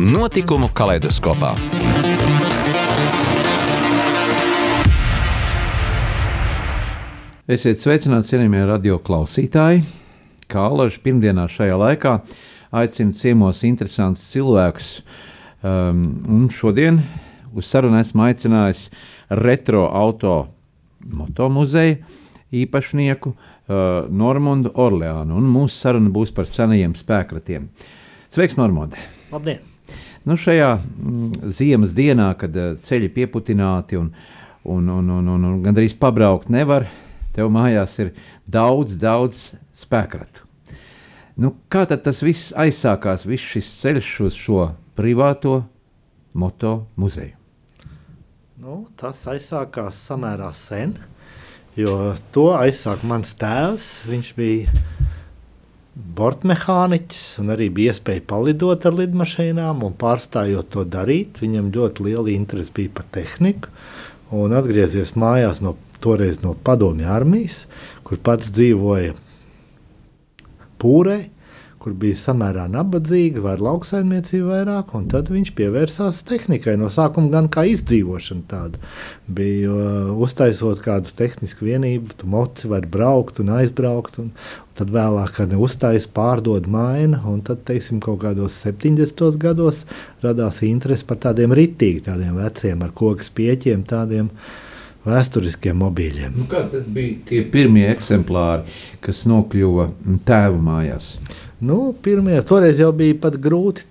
Notikumu kaleidoskopā. Esiet sveicināti, cienījamie radio klausītāji. Kā alaži pirmdienā šajā laikā aicinu ciemos interesantus cilvēkus. Um, un šodien uz sarunu esmu aicinājis retro auto motomuzeja īpašnieku uh, Normundu Orleānu. Un mūsu saruna būs par senajiem spēkratiem. Sveiks, Normund! Labdien! Nu, šajā mm, ziemas dienā, kad uh, ceļi pieputināti un, un, un, un, un, un gandrīz pabraukt nevar, tev mājās ir daudz, daudz spēkratu. Nu, kā tad tas viss aizsākās, viss šis ceļš uz šo privāto moto muzeju? Nu, tas aizsākās samērā sen, jo to aizsāka mans tēvs. Viņš bija bortmehāniķis un arī bija iespēja palidot ar lidmašīnām. Pārstājot to darīt, viņam ļoti liela interese bija par tehniku. Un atgriezies mājās no, no padomju armijas, kur pats dzīvoja Pūrē kur bija samērā nabadzīga, vai lauksaimniecība vairāk, un tad viņš pievērsās tehnikai. No sākuma gan kā izdzīvošana tāda bija, uh, uztaisot kādu tehnisku vienību, tu moci var braukt un aizbraukt, un, tad vēlāk, kad uztais pārdod maina, un tad, teiksim, kaut kādos 70. gados radās interesi par tādiem ritīgi, tādiem veciem ar kokas pieķiem, tādiem vēsturiskiem mobīļiem. Nu, kā tad bija tie pirmie eksemplāri, kas nokļuva tēva mājās? Nu, pirmie, toreiz jau bija pat grūti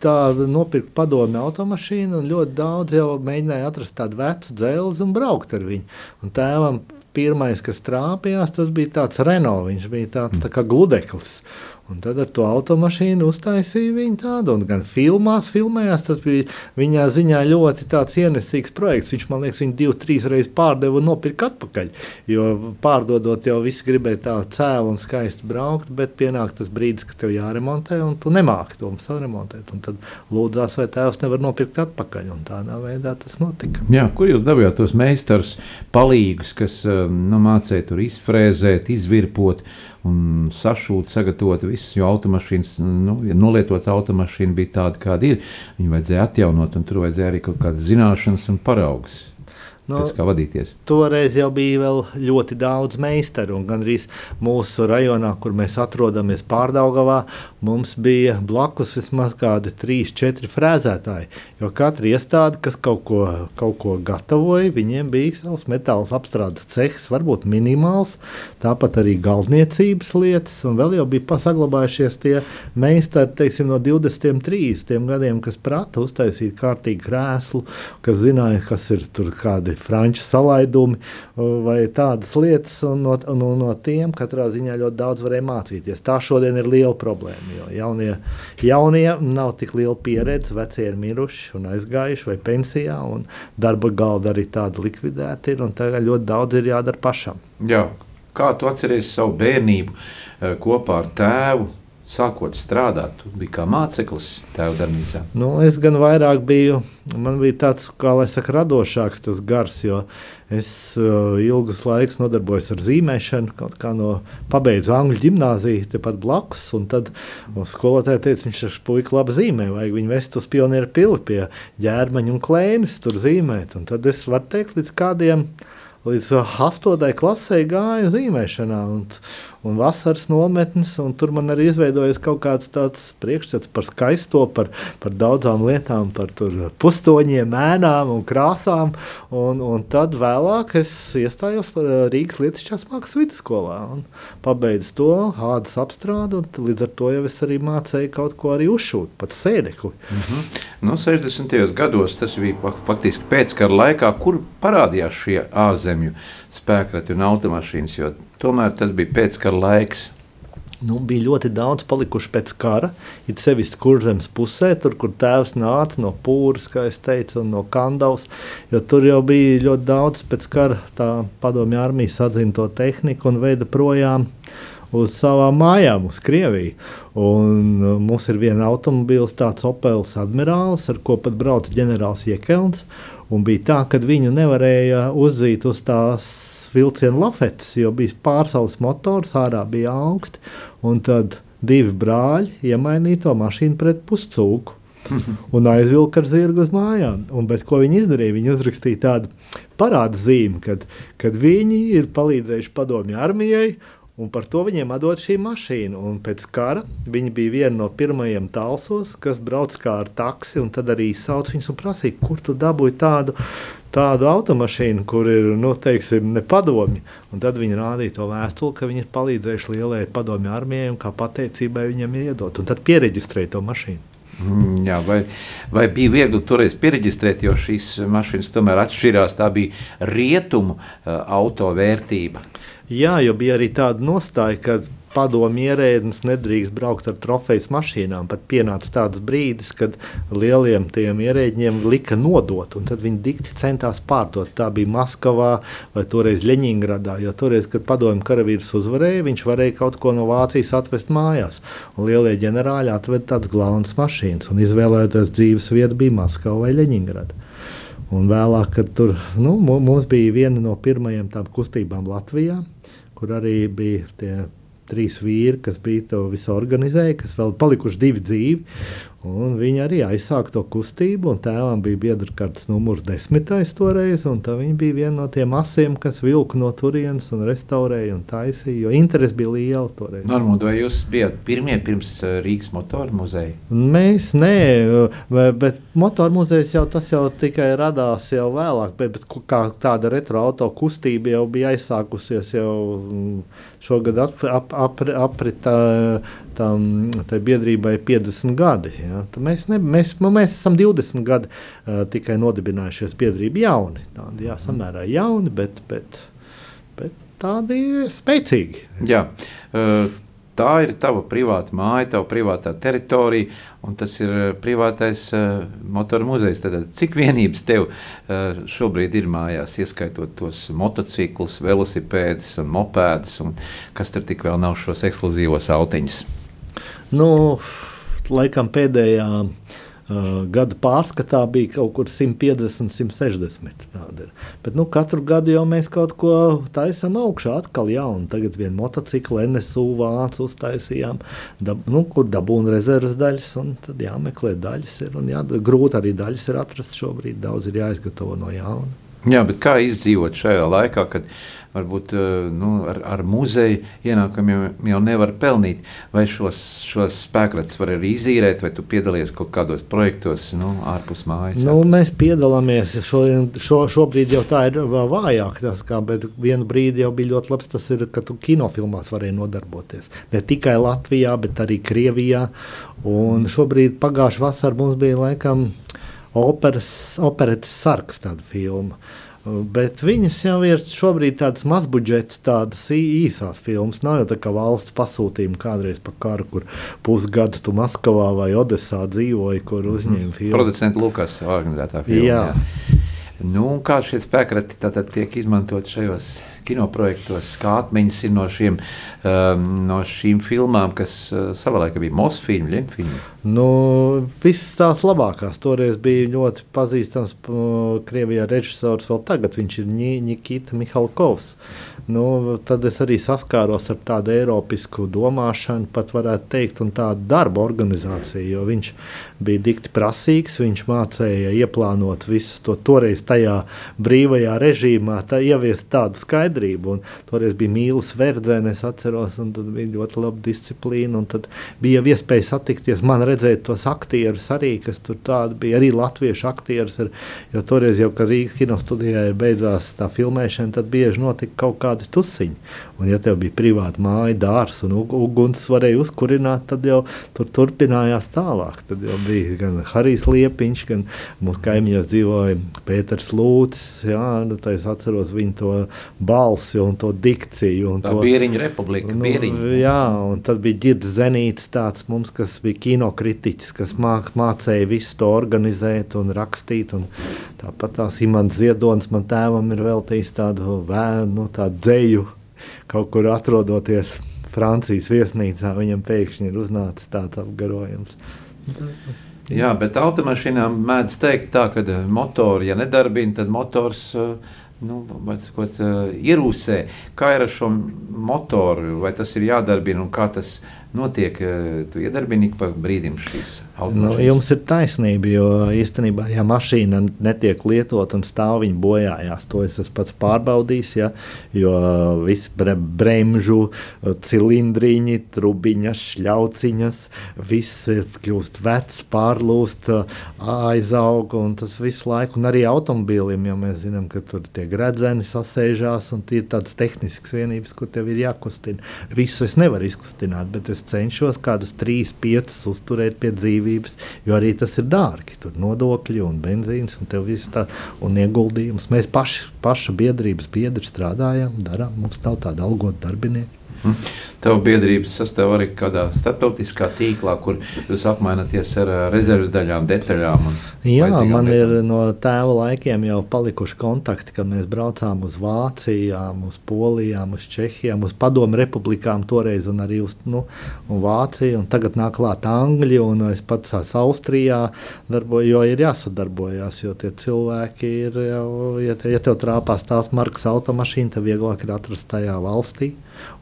nopirkt padomu automašīnu, un ļoti daudz jau mēģināja atrast tādu vecu dzelzi un braukt ar viņu. Un tēvam pirmais, kas trāpījās, tas bija tāds Renault. Viņš bija tāds tā kā gludeklis. Un tad ar to automašīnu uztaisīja viņa tādu, un gan filmās, filmējās. Tas bija viņa ziņā ļoti ienesīgs projekts. Viņš man liekas, viņu divas, trīs reizes pārdeva un nopirka atpakaļ. Jo pārdodot, jau visi gribēja tā cēlu un skaisti braukt, bet pienāk tas brīdis, kad tev jāremontē, un tu nemāki to saremontēt. Un tad lūdzās, vai tēvs nevar nopirkt atpakaļ. Tādā veidā tas notika. Jā, kur jūs dabūjāt tos meistarus, palīgus, kas nu, mācīja tur izfrēzēt, izvirpot? Un sašūt, sagatavot visus. Jo automašīnas, nu, ja nolietots automašīna bija tāda, kāda ir, viņu vajadzēja atjaunot, un tur vajadzēja arī kaut kādas zināšanas un paraugus. Pēc kā vadīties? Toreiz jau bija ļoti daudz meistaru. Gan arī mūsu rajonā, kur mēs atrodamies Pārdaugavā, mums bija blakus vismaz kādi 3-4 frēzētāji. Jo katra iestāde, kas kaut ko, kaut ko gatavoja, viņiem bija savs metāla apstrādes cehs, varbūt minimāls, tāpat arī galdniecības lietas. Un vēl jau bija saglabājušies tie meistari teiksim, no 20, 30 gadiem, kas prata uztaisīt kārtīgu krēslu, kas zināja, kas ir tur kādi franču salaidumi vai tādas lietas. No, no, no tiem katrā ziņā ļoti daudz varēja mācīties. Tā šodien ir liela problēma. Jo jaunie, jaunie nav tik liela pieredze, vecie ir miruši un aizgājuši vai pensijā, un darba galda arī tāda likvidēta ir. Tagad ļoti daudz ir jādara pašam. Jā. Kā tu atceries savu bērnību eh, kopā ar tēvu? Sākot strādāt, tu biji kā māceklis tēva darbnīcā? Nu, es gan vairāk biju, man bija tāds, kā lai saka, radošāks tas gars, jo es uh, ilgus laikus nodarbojos ar zīmēšanu, kaut kā no pabeidzu angļu ģimnāziju, tepat blakus, un tad skolotāja teica, viņš ar puiku labi zīmē, vajag viņu vest uz pionieru pili pie ģērmaņa un klēnes tur zīmēt, un tad es varu teikt līdz kādiem, līdz astotai klasē gāja zīmēšanā, un, un vasaras nometnes. Un tur man arī izveidojas kaut kāds tāds priekšstats par skaisto, par, par daudzām lietām, par pustoņiem, mēnām un krāsām. Un, un tad vēlāk es iestājos Rīgas Lietušķās mākslas vidusskolā un pabeidzu to ādas apstrādi. Līdz ar to jau es arī mācīju kaut ko arī uzšūt, pat sēdekli. Mm -hmm. No 60. gados tas bija faktiski pēckara laikā, kur parādījās šie ārzemju spēkrati un automašīnas. Tomēr tas bija pēckara laiks. Nu, bija ļoti daudz palikuši pēc kara, it sevišķi kurzemes pusē, tur, kur tēvs nāca no Pūras, kā es teicu, un no Kandavas. Tur jau bija ļoti daudz pēc kara padomju armijas atzīto tehniku un veida projām uz savām mājām, uz Krieviju. Un uh, mums ir viena automobīls, tāds Opels Admirāls, ar ko pat brauc ģenerālis Jekelns. Un bija tā, ka viņu nevarēja uzzīt uz tās vilciena lafetes, jo bija pārsaules motors, ārā bija augsti. Un tad divi brāļi iemainīja to mašīnu pret puscūku. un aizvilka ar zirgu uz mājām. Un, bet, ko viņi izdarīja? Viņi uzrakstīja tādu parādu zīmi, kad, kad viņi ir palīdzējuši padomju armijai. Un par to viņiem atdod šī mašīna. Un pēc kara viņi bija viena no pirmajiem talsos, kas brauc kā ar taksi, un tad arī sauc viņus un prasīja, kur tu dabūji tādu tādu automašīnu, kur ir nu, teiksim, nepadomi. Un tad viņi rādīja to vēstuli, ka viņi ir palīdzējuši lielai padomju armijai un kā pateicībai viņam ir iedot. Un tad pieregistrēja to mašīnu. Mm, jā, vai, vai bija viegli toreiz pieregistrēt, jo šīs mašīnas tomēr atšķirās? Tā bija rietumu uh, auto vērtība. Jā, jo bija arī tāda nostāja, ka padomu ierēdnis nedrīkst braukt ar trofejas mašīnām. Pat pienāca tāds brīdis, kad lieliem tiem ierēģiem lika nodot, un tad viņi dikti centās pārdot. Tā bija Maskavā vai toreiz Ļeņingradā, jo toreiz, kad padomu karavīrs uzvarēja, viņš varēja kaut ko no Vācijas atvest mājās. Un lielie ģenerāļi atveda tādas galvenas mašīnas, un izvēlēties dzīves vietu bija Maskava vai Ļeņingrada. Un vēlāk, kad tur nu, mums bija viena no pirmajām tādām kustībām Latvijā, kur arī bija tie trīs vīri, kas bija to visu organizējuši, kas vēl palikuši divi dzīvi. Viņi arī aizsāka to kustību, un tēvam bija biedra kartes numurs desmitais toreiz, un viņa bija viena no tiem asiem, kas vilka no turienes un restaurēja un taisīja, jo interesi bija liela toreiz. Normūd, vai jūs bijat pirmie pirms eh, Rīgas motoru muzeja? Mēs nē, bet motoru muzejs jau tas jau tikai radās jau vēlāk, bet, bet kā tāda retro auto kustība jau bija aizsākusies jau mm, šogad ap, ap, ap, aprita tam biedrībai 50 gadi. Ja. Mēs, ne, mēs, nu, mēs esam 20 gadi uh, tikai nodibinājušies biedrība jauni. Tādi jā, samērā jauni, bet, bet, bet tādi spēcīgi. Jā. Uh, tā ir tava privāta māja, tava privātā teritorija, un tas ir eh, privātais uh, motoru muzejs. Tad, cik vienības tev uh, šobrīd ir mājās, ieskaitot tos motociklus, velosipēdus un mopēdus, un kas tur tik vēl nav šos ekskluzīvos autiņus? Nu, laikam pēdējā gada pārskatā bija kaut kur 150, 160. Tāda ir. Bet nu, katru gadu jau mēs kaut ko taisām augšā, atkal jaunu. Tagad vienu motociklu NSU vācu uztaisījām, dab, nu, kur dabūna rezerves daļas, un tad jāmeklē daļas. Ir, jā, grūti arī daļas ir atrast šobrīd, daudz ir jāizgatavo no jauna. Jā, bet kā izdzīvot šajā laikā, kad varbūt eh, nu, ar, ar muzeju ienākumiem jau nevar pelnīt? Vai šos, šos spēkratus var arī izīrēt, vai tu piedalies kaut kādos projektos nu, ārpus mājas? Nu, mēs piedalāmies. Šo, šo, šobrīd jau tā ir vājāk, tas, kā, bet vienu brīdi jau bija ļoti labs. Tas ir, ka tu kinofilmās varēji nodarboties. Ne tikai Latvijā, bet arī Krievijā. Un šobrīd pagājušā vasarā mums bija laikam operas, operetes sarks, tāda filma. Bet viņas jau ir šobrīd tādas mazbudžetas, tādas īsās filmas. Nav jau tā kā valsts pasūtījuma kādreiz par karu, kur pusgadu tu Maskavā vai Odesā dzīvoji, kur uzņēma mhm. filmu. Producents Lukas organizētā filmā. Jā. Jā. Nu, kā šie spēkrati tiek izmantot šajos kinoprojektos, kā atmiņas ir no, šiem, um, no šīm filmām, kas uh, savā laikā bija Moskvas filma, Lemfilma? Nu, visas tās labākās. Toreiz bija ļoti pazīstams Krievijā režisors, vēl tagad viņš ir Nikita Mihalkovs. Nu, tad es arī saskāros ar tādu eiropisku domāšanu, pat varētu teikt, un tādu darba organizāciju, jo viņš bija dikti prasīgs, viņš mācīja ieplānot visu to toreiz tajā brīvajā režīmā, tā ieviest tādu skaidrību, un toreiz bija mīlas verdzēne, es atceros, un tad bija ļoti laba disciplīna, un tad bija iespēja satikties man redzēt tos aktierus arī, kas tur tādi bija, arī latviešu aktierus, ar, jo toreiz jau, kad Rīgas kinostudijā beidzās tā filmēšana, tad bieži notika kaut kādi tusiņi. Un, ja tev bija privāta māja, dārsts un uguns varēja uzkurināt, tad jau tur turpinājās tālāk. Tad jau bija gan Harijs Liepiņš, gan mūsu kaimiņos dzīvoja Pēters Lūcis. Jā, nu, es atceros viņu to balsi un to dikciju. Un Tā to, Bieriņa republika. Nu, Bieriņa. jā, un tad bija Girds Zenīts, tāds mums, kas bija kinokritiķis, kas māk, mācīja visu to organizēt un rakstīt. Un tāpat tās Imants Ziedonis man tēvam ir veltījis tādu vēnu, nu, tādu dzēju, kaut kur atrodoties Francijas viesnīcā, viņam pēkšņi ir uznācis tāds apgarojums. Jā, bet automašīnām mēdz teikt tā, ka motori, ja nedarbina, tad motors uh, nu, sakot, uh, ierūsē. Kā ir ar šo motoru? Vai tas ir jādarbina un kā tas notiek? Tu iedarbini pa brīdim šīs Nu, jums ir taisnība, jo īstenībā, ja mašīna netiek lietota un stāv viņa bojājās, to es esmu pats pārbaudījis. Ja, jo viss bre, bremžu, cilindriņi, trubiņas, šļauciņas, viss kļūst vecs, pārlūst, aizaug un tas visu laiku. Un arī automobīlim, jo mēs zinām, ka tur tie gredzeni sasēžās un ir tādas tehniskas vienības, kur tev ir jākustina. Visu es nevaru izkustināt, bet es cenšos kādus 3, 5 uzturēt pie dzīvības dzīvības, jo arī tas ir dārgi. Tur nodokļi un benzīns un, tā, un ieguldījums. Mēs paši, paša biedrības biedri strādājam, darām, mums nav tāda algota darbinieka. Mhm. Tev biedrības sastāv arī kādā starptautiskā tīklā, kur jūs apmainaties ar rezerves daļām, detaļām. Jā, man lietām. ir no tēva laikiem jau palikuši kontakti, kad mēs braucām uz Vācijām, uz Polijām, uz Čehijām, uz Padomu republikām toreiz un arī uz nu, un Vāciju. Un tagad nāk klāt Angļi un es pats esmu Austrijā, darboju, jo ir jāsadarbojās, jo tie cilvēki ir jau, ja, te, ja tev trāpās tās markas automašīna, tad vieglāk ir atrast tajā valstī.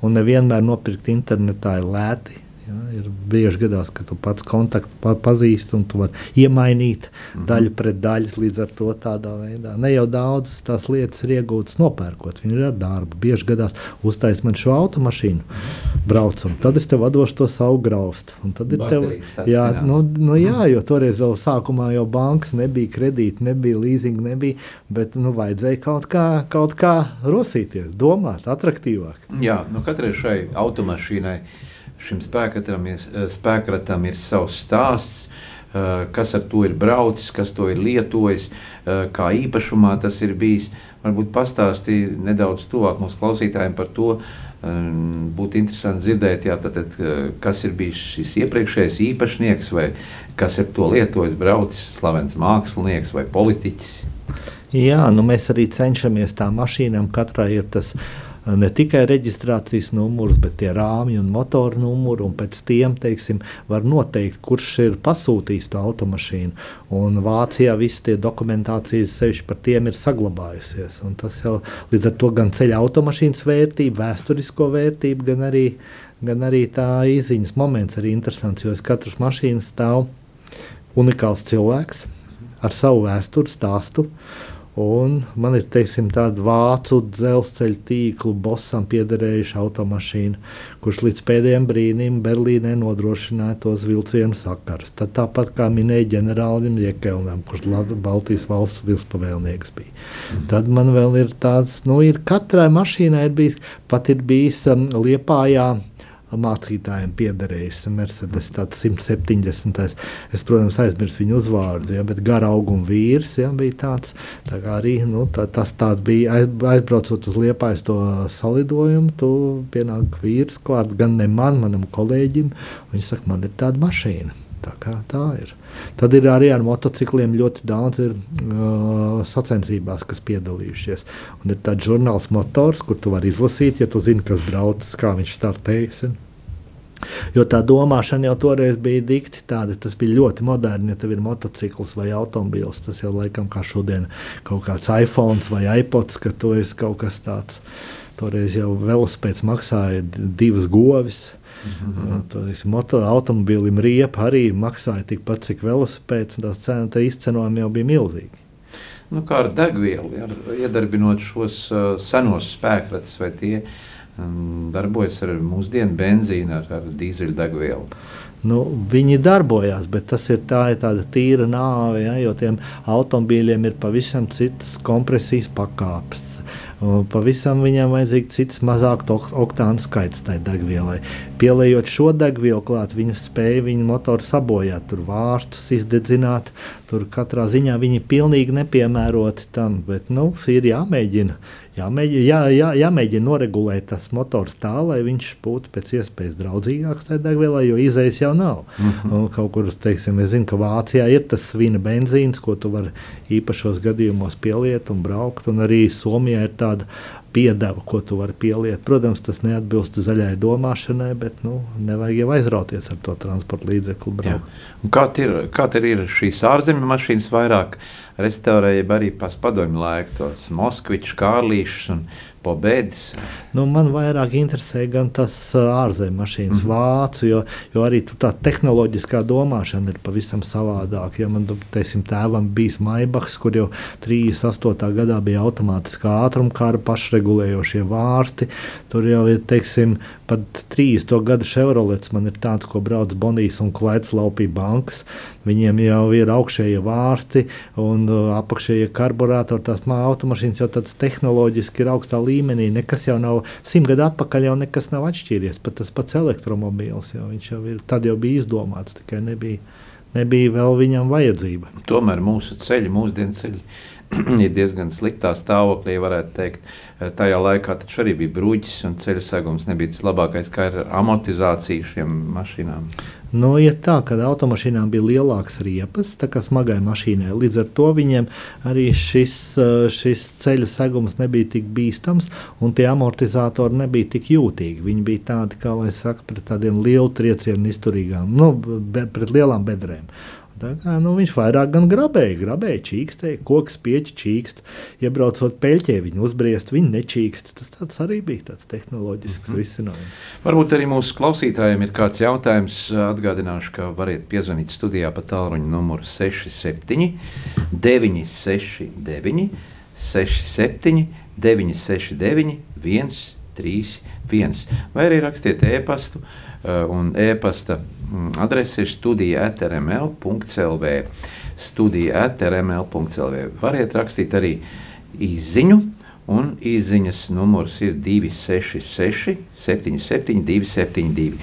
Un nevienmēr nopirkt internetā ir lēti. Ja, ir bieži gadās, ka tu pats kontaktu pa, pazīsti un tu vari iemainīt mm -hmm. daļu pret daļu līdz ar to tādā veidā. Ne jau daudzas tās lietas ir iegūtas nopērkot, viņi ir ar darbu. Bieži gadās uztais man šo automašīnu, braucam, tad es tev vadošu to savu graustu. Tad ir tev, jā, nu, nu, jā, jo toreiz vēl sākumā jau bankas nebija, kredīti nebija, leasing nebija, bet nu, vajadzēja kaut kā, kaut kā rosīties, domāt, attraktīvāk. Jā, nu katrai šai automašīnai šim eh, spēkratam ir savs stāsts. Eh, kas ar to ir braucis, kas to ir lietojis, eh, kā īpašumā tas ir bijis. Varbūt pastāstīja nedaudz tuvāk mūsu klausītājiem par to. Būtu interesanti dzirdēt, jā, tātad, kas ir bijis šis iepriekšējais īpašnieks, vai kas ir to lietojis, braucis, slavens mākslinieks vai politiķis. Jā, nu mēs arī cenšamies tā mašīnām, katrai ir tas uh, ne tikai reģistrācijas numurs, bet tie rāmji un motoru numuri. Un pēc tiem teiksim, var noteikt, kurš ir pasūtījis to automašīnu. Un Vācijā viss tie dokumentācijas sevišķi par tiem ir saglabājusies. Un tas jau līdz ar to gan ceļa automašīnas vērtību, vēsturisko vērtību, gan arī, gan arī tā izziņas moments arī interesants, jo katrs mašīnas stāv unikāls cilvēks ar savu vēsturi stāstu. Un man ir teiksim, tāda vācu dzelzceļa tīkla bosam piederējuša automašīna, kurš līdz pēdējiem brīdim Berlīnē nodrošināja tos vilcienu sakarus. Tad tāpat kā minēja ģenerālim Jekelnam, kurš Baltijas valsts vilspavēlnieks bija. Mm. Tad man vēl ir tāds, nu, ir katrai mašīnai ir bijis, pat ir bijis um, Liepājā mācītājiem piederējis Mercedes 170. Es, protams, aizmirsu viņu uzvārdu, ja, bet gara auguma vīrs ja, bija tāds. Tā arī nu, tā, tas bija aizbraucot uz liepais to salidojumu. Tu pienāk vīrs klāt gan ne man, manam kolēģim. Viņš saka, man ir tāda mašīna. Tā kā tā ir. Tad ir arī ar motocikliem ļoti daudz ir, uh, sacensībās, kas piedalījušies. Un ir tāds žurnāls motors, kur tu vari izlasīt, ja tu zini, kas brauc, kā viņš startējas. Jo tā domāšana jau toreiz bija dikti tāda, tas bija ļoti moderni. Ja tev ir motocikls vai automobīls, tas jau laikam kā šodien kaut kāds iPhone vai iPods, ka tu esi kaut kas tāds. Toreiz jau velospēds maksāja divas govis. -hmm. Motora automobīlim riepa arī maksāja tikpat, cik velosipēds. Tās cenas izcenojumi jau bija milzīgi. Nu, kā ar degvielu, ar, iedarbinot šos uh, senos spēkratus, vai tie um, darbojas ar mūsdienu benzīnu, ar, ar dīzeļdegvielu? Nu, viņi darbojās, bet tas ir, tā, ir tāda tīra nāve, ja, jo tiem automobīļiem ir pavisam citas kompresijas pakāpes Pavisam viņam vajadzīgs cits mazāk oktānu skaits tai degvielai. Pielējot šo degvielu klāt, viņa spēja viņu motoru sabojāt, tur vārstus izdedzināt. Tur katrā ziņā viņi ir pilnīgi nepiemēroti tam, bet nu, ir jāmēģina jāmēģina, jā, jā, jāmēģina noregulēt tas motors tā, lai viņš būtu pēc iespējas draudzīgāks tajā degvielā, jo izējas jau nav. Mm -hmm. Un kaut kur, teiksim, es zinu, ka Vācijā ir tas svina benzīns, ko tu vari īpašos gadījumos pieliet un braukt, un arī Somijā ir tāda piedeva, ko tu vari pieliet. Protams, tas neatbilst zaļai domāšanai, bet nu, nevajag jau aizrauties ar to transporta līdzekli. Kā ir, kā ir šīs ārzemju mašīnas vairāk? restaurēja arī padomju laikos Moskvičs, Kārlīšs un Pobēdis. Nu, man vairāk interesē gan tas ārzemju mašīnas, mm -hmm. vācu, jo, jo arī tā tehnoloģiskā domāšana ir pavisam savādāka. Ja man, teiksim, tēvam bija Maibachs, kur jau 38. gadā bija automātiskā ātrumkāra pašregulējošie vārsti, tur jau ir, teiksim, pat 30. gadu Chevrolets man ir tāds, ko brauc Bonijas un Klaids laupī bankas. Viņiem jau ir augšējie vārsti un apakšējie karburātori. Tās automašīnas jau tādas tehnoloģiski ir augstā līmenī. Nekas jau nav simt gadu atpakaļ, jau nekas nav atšķīries. Pat tas pats elektromobīls jau, jau ir, tad jau bija izdomāts, tikai nebija, nebija vēl viņam vajadzība. Tomēr mūsu ceļi, mūsdienu ceļi ir diezgan sliktā stāvoklī, varētu teikt. Tajā laikā arī bija brūģis un ceļu segums nebija tas labākais, kā ar amortizāciju šiem mašīnām. Nu, ir tā, ka automašīnām bija lielākas riepas nekā smagai mašīnai. Līdz ar to viņiem arī šis, eh, šis ceļa segums nebija tik bīstams, un tie amortizatori nebija tik jūtīgi. Viņi bija tādi, kā lai saka, pret tādiem lielu triecienu izturīgām, nu, be, pret lielām bedrēm. Kā, nu, viņš vairāk gan grabēja, grabēja, čīkstēja, koks pieķi čīkst. Iebraucot peļķē, viņi uzbriest, viņi nečīkst. Tas arī bija tāds tehnoloģisks mm -hmm. risinājums. Varbūt arī mūsu klausītājiem ir kāds jautājums. Atgādināšu, ka variet piezvanīt studijā pa tālruņa numuru 67 969 67 969 131 vai arī rakstiet e-pastu un e-pasta adrese ir studija atrml.clv. Studija atrml.clv. Variet rakstīt arī īziņu, un īziņas numurs ir 266, 77, 272.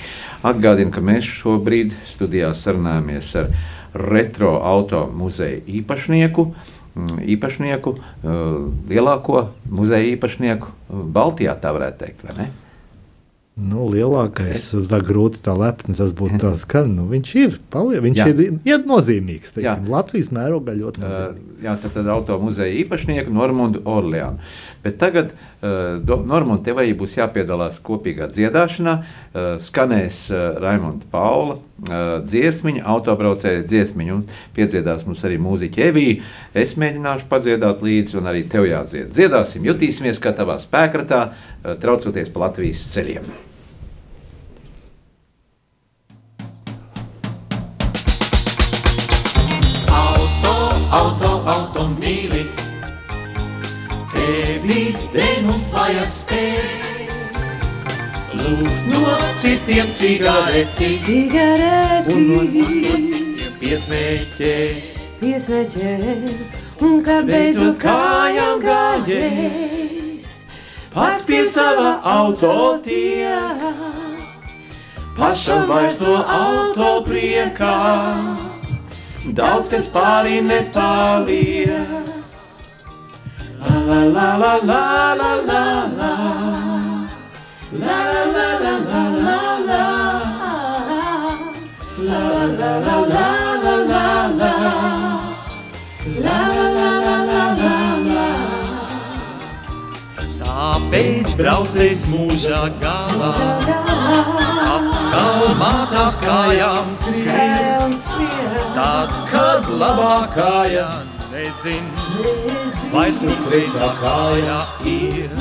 Atgādinu, ka mēs šobrīd studijā sarunājamies ar retro auto muzeja īpašnieku. Mm, īpašnieku, lielāko muzeja īpašnieku Baltijā, tā varētu teikt, vai ne? Nu, lielākais, tā grūti tā lepni, tas būtu tāds, ka nu, viņš ir, palie, viņš jā. ir iet nozīmīgs. Teiksim, Latvijas mērogā ļoti nozīmīgs. Uh, jā, tad, tad auto muzeja īpašnieku Normundu Orleānu. Bet tagad uh, Normundu tev arī būs jāpiedalās kopīgā dziedāšanā. Uh, skanēs uh, Raimonda Paula uh, dziesmiņa, autobraucēja dziesmiņa un piedziedās mums arī mūziķa Evija. Es mēģināšu padziedāt līdzi un arī tev jādzied. Dziedāsim, jutīsimies kā tavā spēkratā, traucoties pa Latvijas ceļiem. automobīli. Tevis dēļ mums vajag spēt. Lūgt no citiem cigareti, cigareti. un no citiem piesmēķēt. Piesmēķēt, un kad beidzot kājām gājēs, pats pie sava auto tie, pašam vairs no auto priekā daudz kas pārī nepaliek. La la la la la braucējs mūžā galā atkal mācās kājām skriet. Tad, kad labākajā nezin, vairs tik kreisā kājā iet.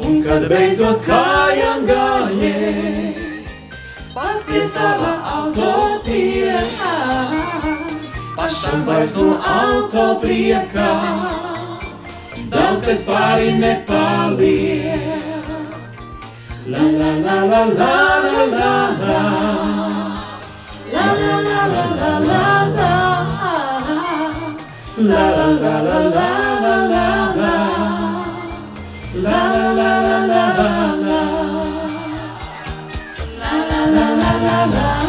Un kad beidzot kājām gājies, pats pie sava auto tiek, pašam vairs no auto priekā, Austers pari ne pali. La la la la la la la la. La la la la la la la. La la la la la la la la. La la la la la la la. La la la la la la.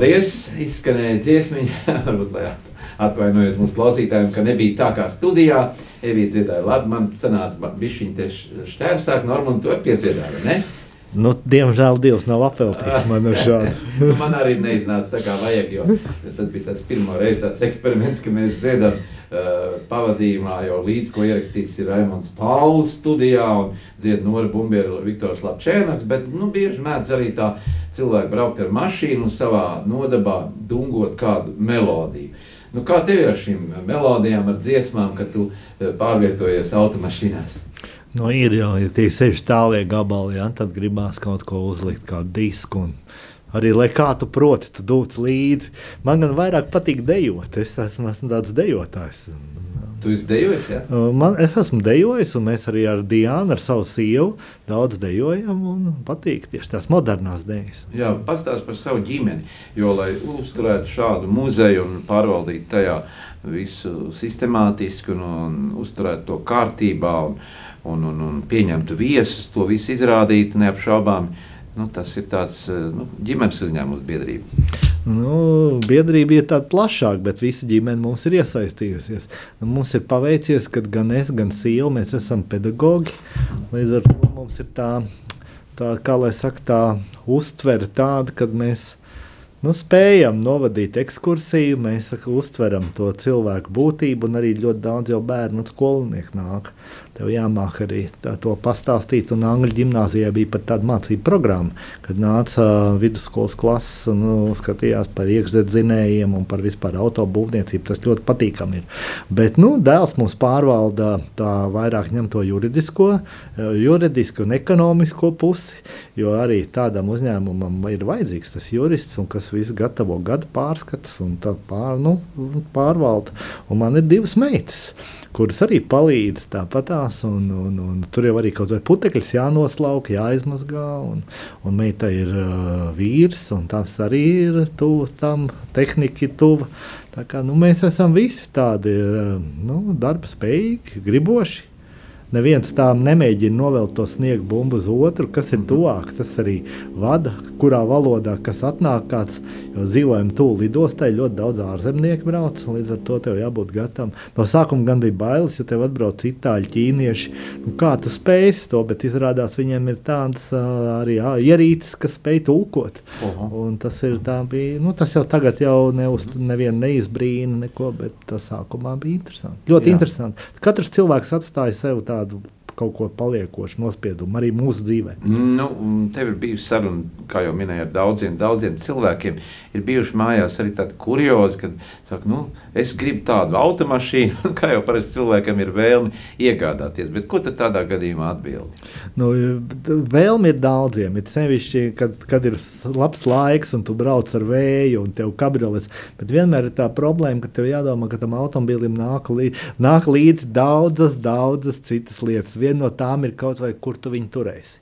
Paldies! Izskanēja dziesmiņa. Varbūt, lai atvainojos mūsu klausītājiem, ka nebija tā kā studijā. Evīds dziedāja labi, man sanāca bišķiņ te šķērsāk, Norman, tu arī piedziedāji, vai ne? Nu, diemžēl Dievs nav apveltījis man ar šādu. Nu, man arī neiznāca tā kā vajag, jo tad bija tāds pirmo reizi tāds eksperiments, ka mēs dziedam uh, pavadījumā jau līdz, ko ierakstīts ir Raimonds Pauls studijā un dzied Nora Bumbiera, Viktors Lapčēnaks, bet, nu, bieži mēdz arī tā cilvēki braukt ar mašīnu un savā nodabā dungot kādu melodiju. Nu, kā tev ir ar šīm melodijām, ar dziesmām, kad tu uh, pārvietojies automašīnās? Nu, ir jau ja tie seši tālie gabali, ja, tad gribās kaut ko uzlikt, kādu disku. Arī, lai kā tu proti, tu dūc līdzi. Man gan vairāk patīk dejot. Es esmu, esmu tāds dejotājs. Tu esi dejojis, ja? Man, es esmu dejojis, un mēs arī ar Diānu, ar savu sievu, daudz dejojam. Man patīk tieši tās modernās dejas. Jā, pastāst par savu ģimeni. Jo, lai uzturētu šādu muzeju un pārvaldītu tajā visu sistemātiski un, un uzturētu to kārtībā un, un, un, un pieņemtu viesus, to visu izrādīt neapšaubām. Nu, tas ir tāds nu, ģimenes uzņēmums, biedrība. Nu, biedrība ir tāda plašāka, bet visa ģimene mums ir iesaistījusies. Nu, mums ir paveicies, ka gan es, gan sieva, mēs esam pedagogi. Līdz ar to mums ir tā, tā kā lai saka, tā uztvere tāda, ka mēs nu, spējam novadīt ekskursiju, mēs saka, uztveram to cilvēku būtību, un arī ļoti daudz jau bērnu un skolnieku nāk. Tev jāmāk arī tā, to pastāstīt. Un Angļu gimnājā bija pat tāda mācību programma, kad nāca vidusskolas klases un nu, skatījās par iekšzemes un par vispār autobūvniecību. Tas ļoti patīkami ir. Bet nu, dēls mums pārvalda tā vairāk ņem to juridisko, juridisko un ekonomisko pusi, jo arī tādam uzņēmumam ir vajadzīgs tas jurists, un kas visu gatavo gada pārskats un pār, nu, pārvalda. Un man ir divas meitas kuras arī palīdz tāpatās. Un, un, un tur jau arī kaut kāda putekļs jānoslauka, jāizmazgā. Un, un meita ir uh, vīrs, un tas arī ir tuvu tam, tehnika ir tuva. Tā kā, nu, mēs esam visi tādi uh, nu, darba spējīgi, griboši neviens tām nemēģina novēlt to sniegu bumbu uz otru, kas ir tuvāk. Tas arī vada, kurā valodā kas atnāk. Kāds, jo dzīvojam tuvu lidostai, ļoti daudz ārzemnieku brauc, līdz ar to tev jābūt gatavam. No sākuma gan bija bailes, ja tev atbrauc itāļu, ķīnieši. Nu, kā tu spēj to, bet izrādās viņiem ir tādas uh, arī jā, ierīces, kas spēj tulkot. Tas, ir, bija, nu, tas jau tagad jau neuz, nevienu neizbrīna, neko, bet tas sākumā bija interesanti. Ļoti Jā. interesanti. Katrs cilvēks atstāja sev tādu tādu kaut ko paliekošu nospiedumu arī mūsu dzīvē. Nu, tev ir bijusi saruna, kā jau minēju, ar daudziem, daudziem cilvēkiem. Ir bijuši mājās arī tādi kuriozi, kad saka, nu, es gribu tādu automašīnu, kā jau parasti cilvēkam ir vēlme iegādāties. Bet ko tad tādā gadījumā atbildi? Nu, vēlme ir daudziem. Ir sevišķi, kad, kad ir labs laiks un tu brauc ar vēju un tev kabriolets. Bet vienmēr ir tā problēma, ka tev jādomā, ka tam automobilim nāk, lī, nāk līdzi daudzas, daudzas citas lietas viena no tām ir kaut vai kur tu viņu turēsi.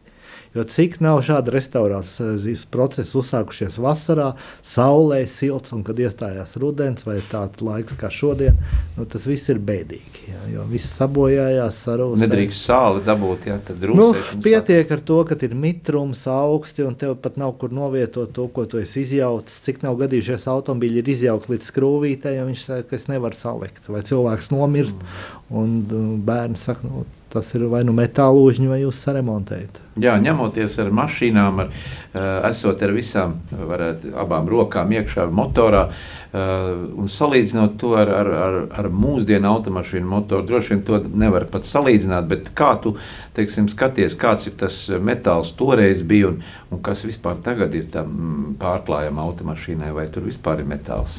Jo cik nav šāda restaurācijas procesa uzsākušies vasarā, saulē, silts, un kad iestājās rudens vai tāds laiks kā šodien, nu, tas viss ir bēdīgi. Jā, jo viss sabojājās, sarūsē. Nedrīkst sāli dabūt, jā, tad nu, pietiek ar to, ka ir mitrums augsti un tev pat nav kur novietot to, ko tu esi izjaucis. Cik nav gadījušies automobīļi ir izjaukti līdz skrūvītē, ja viņš saka, ka es nevaru salikt, vai cilvēks nomirst, mm. un uh, bērni saka, nu, tas ir vai nu metāla lūžņi, vai jūs saremontējat. Jā, ņemoties ar mašīnām, ar, uh, esot ar visām, varētu abām rokām iekšā motorā, uh, un salīdzinot to ar, ar, ar, ar mūsdienu automašīnu motoru, droši vien to nevar pat salīdzināt, bet kā tu, teiksim, skaties, kāds ir tas metāls toreiz bija, un, un kas vispār tagad ir tam mm, pārklājama automašīnai, vai tur vispār ir metāls?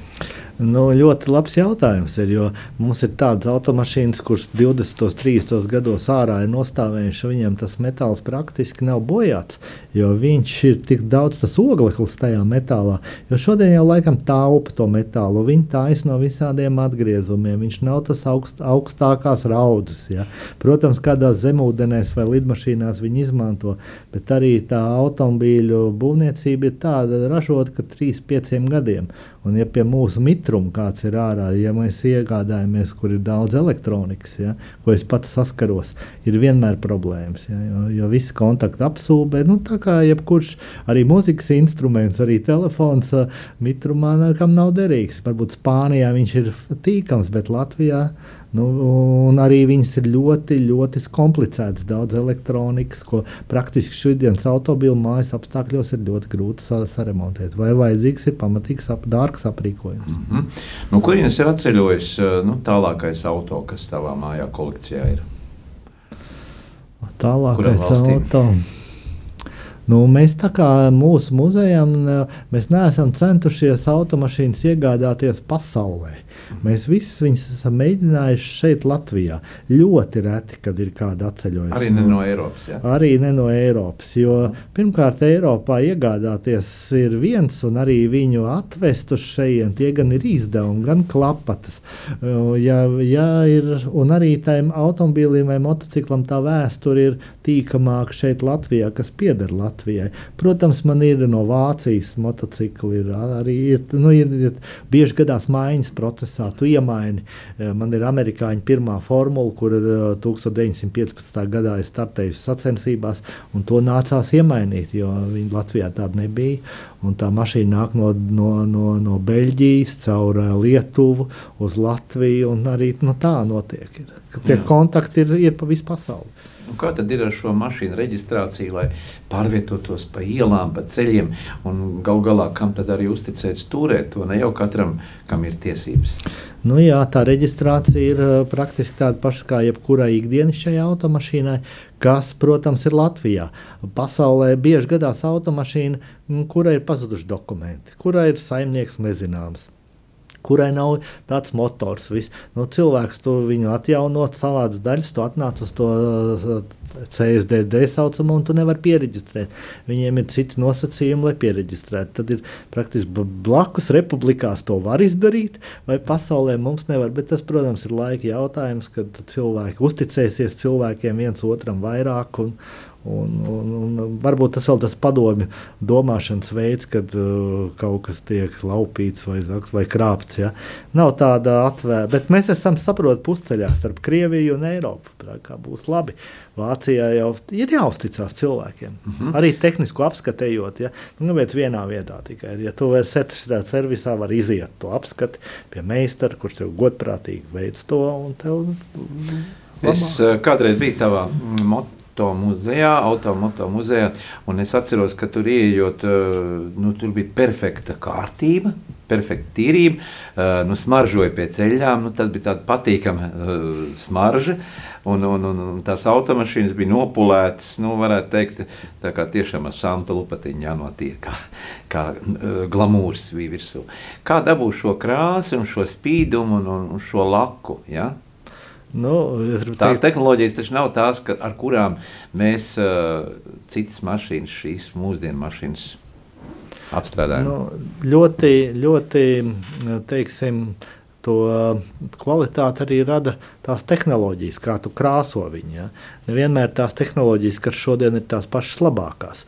Nu, ļoti labs jautājums ir, jo mums ir tādas automašīnas, kuras 20, 30 gados ārā ir nostāvējušas, viņiem tas metāls praktiski nav bojāts, jo viņš ir tik daudz tas ogleklis tajā metālā. Jo šodien jau laikam taupa to metālu, viņi taisa no visādiem atgriezumiem, viņš nav tas augst, augstākās raudzes. Ja. Protams, kādās zemūdenēs vai lidmašīnās viņi izmanto, bet arī tā automobīļu būvniecība ir tāda ražota, ka 3-5 gadiem. Un, ja pie mūsu mitruma kāds ir ārā, ja mēs iegādājamies, kur ir daudz elektronikas, ja, ko es pats saskaros, ir vienmēr problēmas. Ja, jo, jo visi kontakti apsūbē, nu, tā kā jebkurš arī mūzikas instruments, arī telefons mitrumā kam nav derīgs. Varbūt Spānijā viņš ir tīkams, bet Latvijā Nu, arī viņas ir ļoti, ļoti komplicētas. Daudz elektronikas, ko praktiski šodienas automobīļu mājas apstākļos ir ļoti grūti saremontēt. Vai vajadzīgs ir pamatīgs, ap, dārgs aprīkojums. Mm -hmm. nu, Kurienes ir atceļojis eh, nu, tālākais auto, kas tavā mājā kolekcijā ir? Tālākais auto. Nu, mēs tā kā mūsu muzejam, mēs neesam centušies automašīnas iegādāties pasaulē. Mēs visus viņus esam mēģinājuši šeit, Latvijā. Ļoti reti, kad ir kāda atceļojusi. Arī ne no Eiropas. Ja? Arī ne no Eiropas. Jo pirmkārt, Eiropā iegādāties ir viens, un arī viņu atvest uz šejienes. Tie gan ir izdevumi, gan klapatas. Ja, ja ir, un arī tam automobīlim vai motociklam tā vēsture ir tīkamāka šeit, Latvijā, kas pieder Latvijai. Protams, man ir no Vācijas motocikli, ir arī ir, nu, ir, ir bieži gadās maiņas procesā procesā tu iemaini. Eh, man ir amerikāņu pirmā formula, kur 1915. Eh, gadā ir startējusi sacensībās, un to nācās iemainīt, jo viņa Latvijā tāda nebija. Un tā mašīna nāk no, no, no, no Beļģijas, caur eh, Lietuvu uz Latviju, un arī nu, tā notiek. Tie Jā. kontakti ir, ir pa visu pasauli. Un kā tad ir ar šo mašīnu reģistrāciju, lai pārvietotos pa ielām, pa ceļiem, un gal galā kam tad arī uzticēt stūrēt to ne jau katram, kam ir tiesības? Nu, jā, tā reģistrācija ir uh, praktiski tāda paša kā jebkurai ikdienišķai automašīnai, kas, protams, ir Latvijā. Pasaulē bieži gadās automašīna, kurai ir pazuduši dokumenti, kurai ir saimnieks nezināms kurai nav tāds motors. Vis. Nu, cilvēks tur viņu atjaunot, savāds daļas, tu atnāc uz to CSDD saucamo, un tu nevari pieregistrēt. Viņiem ir citi nosacījumi, lai pieregistrētu. Tad ir praktiski blakus republikās to var izdarīt, vai pasaulē mums nevar. Bet tas, protams, ir laika jautājums, kad cilvēki uzticēsies cilvēkiem viens otram vairāk. Un, Un, un, un varbūt tas vēl tas padomju domāšanas veids, kad uh, kaut kas tiek laupīts vai, vai krāpts. Ja? Nav tāda atvērta, bet mēs esam saprotami pusceļā starp Krieviju un Eiropu. Tā kā būs labi. Vācijā jau ir jāuzticas cilvēkiem. Mm -hmm. Arī tehniski apskatējot, ja nu, kāpēc vienā vietā tikai. Ja tu esi certificēts servisā, var iziet to apskati pie meistara, kurš tev godprātīgi veids to. Tev, es uh, kādreiz biju tavā motā auto muzejā, automoto muzejā. Un es atceros, ka tur ieejot, eh, nu, tur bija perfekta kārtība. Perfekta tīrība, uh, nu, smaržoja pēc ceļām. Nu, tas bija tāds patīkams uh, smarža, un, un, un, un tās automašīnas bija nopulētas. Nu, varētu teikt, tā kā tiešām ar santa lupatiņu jānotiek, kā, kā uh, glamūrs bija virsū. Kā dabūt šo krāsu, un šo spīdumu un, un šo laku? Ja? Nu, tās teikt... tehnoloģijas taču nav tās, ka, ar kurām mēs uh, citas mašīnas, šīs mūsdienu mašīnas apstrādājam. Nu, ļoti, ļoti, teiksim, to kvalitāti arī rada tās tehnoloģijas, kā tu krāso viņu. Ja? Nevienmēr tās tehnoloģijas, kas šodien ir tās pašas labākās.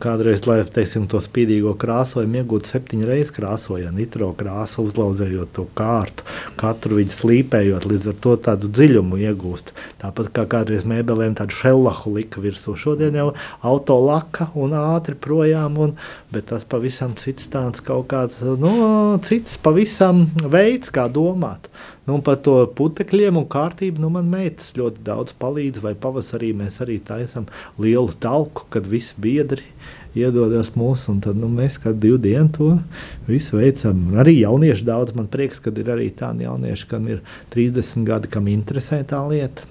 Kādreiz, lai teiksim, to spīdīgo krāsojumu iegūtu septiņu reizi krāsojot, nitro krāsu, uzlaudzējot to kārtu, katru viņu slīpējot, līdz ar to tādu dziļumu iegūst. Tāpat kā kādreiz mēbelēm tādu šellahu lika virsū. Šodien jau auto laka un ātri projām, un, bet tas pavisam cits tāds kaut kāds, nu, cits pavisam veids, kā domāt. Nu, par to putekļiem un kārtību nu, man meitas ļoti daudz palīdz. Vai pavasarī mēs arī taisām lielu talku, kad visi biedri iedodas mūsu, un tad nu, mēs kādu divu dienu to visu veicam. Arī jaunieši daudz, man prieks, ka ir arī tādi jaunieši, kam ir 30 gadi, kam interesē tā lieta.